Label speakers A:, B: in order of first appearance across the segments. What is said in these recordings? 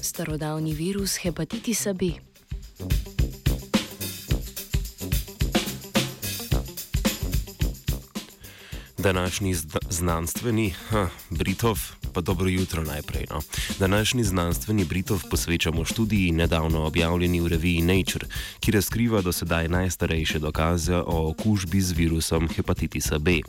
A: starodavni virus hepatitisa B.
B: Današnji znanstveni, ha, Britov, pa dobro jutro najprej. No. Današnji znanstveni Britov posvečamo študiji nedavno objavljeni v reviji Nature, ki razkriva do sedaj najstarejše dokaze o okužbi z virusom hepatitisa B.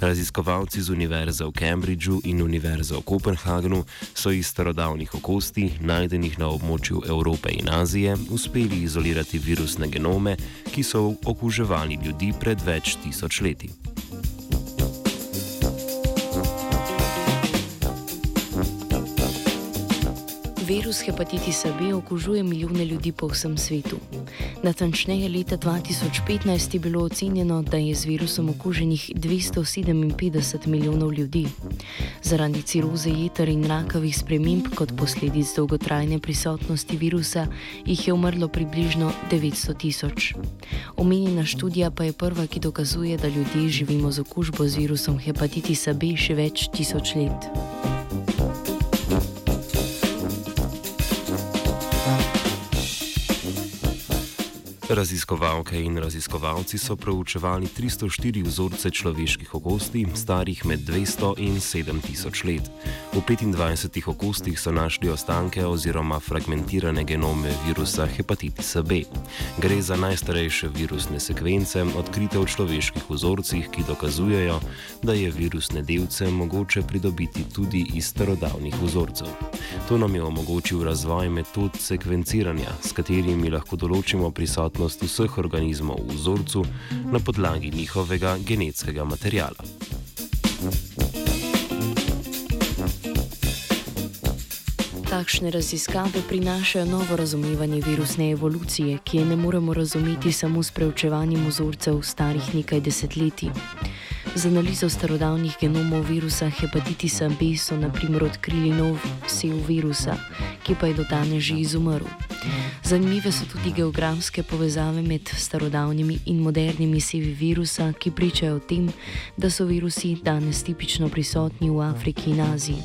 B: Raziskovalci z Univerze v Cambridgeu in Univerze v Kopenhagnu so iz starodavnih okosti, najdenih na območju Evrope in Azije, uspeli izolirati virusne genome, ki so okuževali ljudi pred več tisoč leti.
A: Virus hepatitisa B okužuje milijone ljudi po vsem svetu. Natančneje, leta 2015 je bilo ocenjeno, da je z virusom okuženih 257 milijonov ljudi. Zaradi ciroze jeter in rakavih sprememb kot posledic dolgotrajne prisotnosti virusa jih je umrlo približno 900 tisoč. Omenjena študija pa je prva, ki dokazuje, da ljudje živimo z okužbo z virusom hepatitisa B še več tisoč let.
B: Raziskovalke in raziskovalci so proučevali 304 vzorce človeških okosti, starih med 200 in 7000 let. V 25 okostih so našli ostanke oziroma fragmentirane genome virusa hepatitisa B. Gre za najstarejše virusne sekvence, odkrite v človeških vzorcih, ki dokazujejo, da je virusne delce mogoče pridobiti tudi iz starodavnih vzorcev. To nam je omogočil razvoj metod sekvenciranja, s katerimi lahko določimo prisotnost prisotnost vseh organizmov v vzorcu na podlagi njihovega genetskega materijala.
A: Takšne raziskave prinašajo novo razumevanje virusne evolucije, ki je ne moremo razumeti samo s preučevanjem vzorcev starih nekaj desetletij. Z analizo starodavnih genomov virusa hepatitisa B so naprimer odkrili nov sev virusa, ki pa je do danes že izumrl. Zanimive so tudi geografske povezave med starodavnimi in modernimi sevi virusa, ki pričajo o tem, da so virusi danes tipično prisotni v Afriki in Aziji,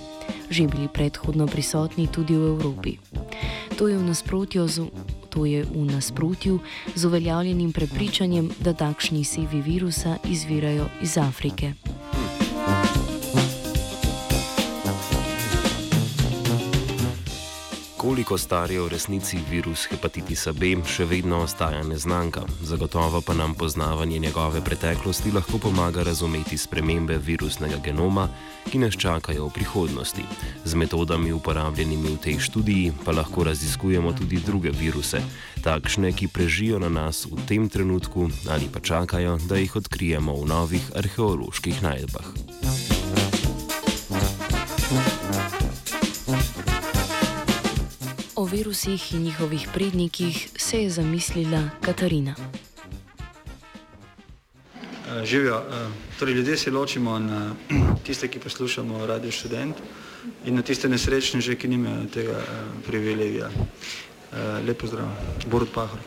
A: že bili predhodno prisotni tudi v Evropi. To je v nasprotju z. To je v nasprotju z uveljavljenim prepričanjem, da takšni sevi virusa izvirajo iz Afrike.
B: Koliko star je v resnici virus hepatitisa B, še vedno ostaja neznanka. Zagotovo pa nam poznavanje njegove preteklosti lahko pomaga razumeti spremembe virusnega genoma, ki nas čakajo v prihodnosti. Z metodami uporabljenimi v tej študiji pa lahko raziskujemo tudi druge viruse, takšne, ki prežijo na nas v tem trenutku ali pa čakajo, da jih odkrijemo v novih arheoloških najdbah.
A: Virusih in njihovih prednikih se je zamislila Katarina.
C: Eh, živijo. Eh, torej, ljudje se ločimo na tiste, ki poslušamo radio študent in na tiste nesrečne, že, ki nimajo tega eh, privilegija. Lepo zdrav, Borod Pahor.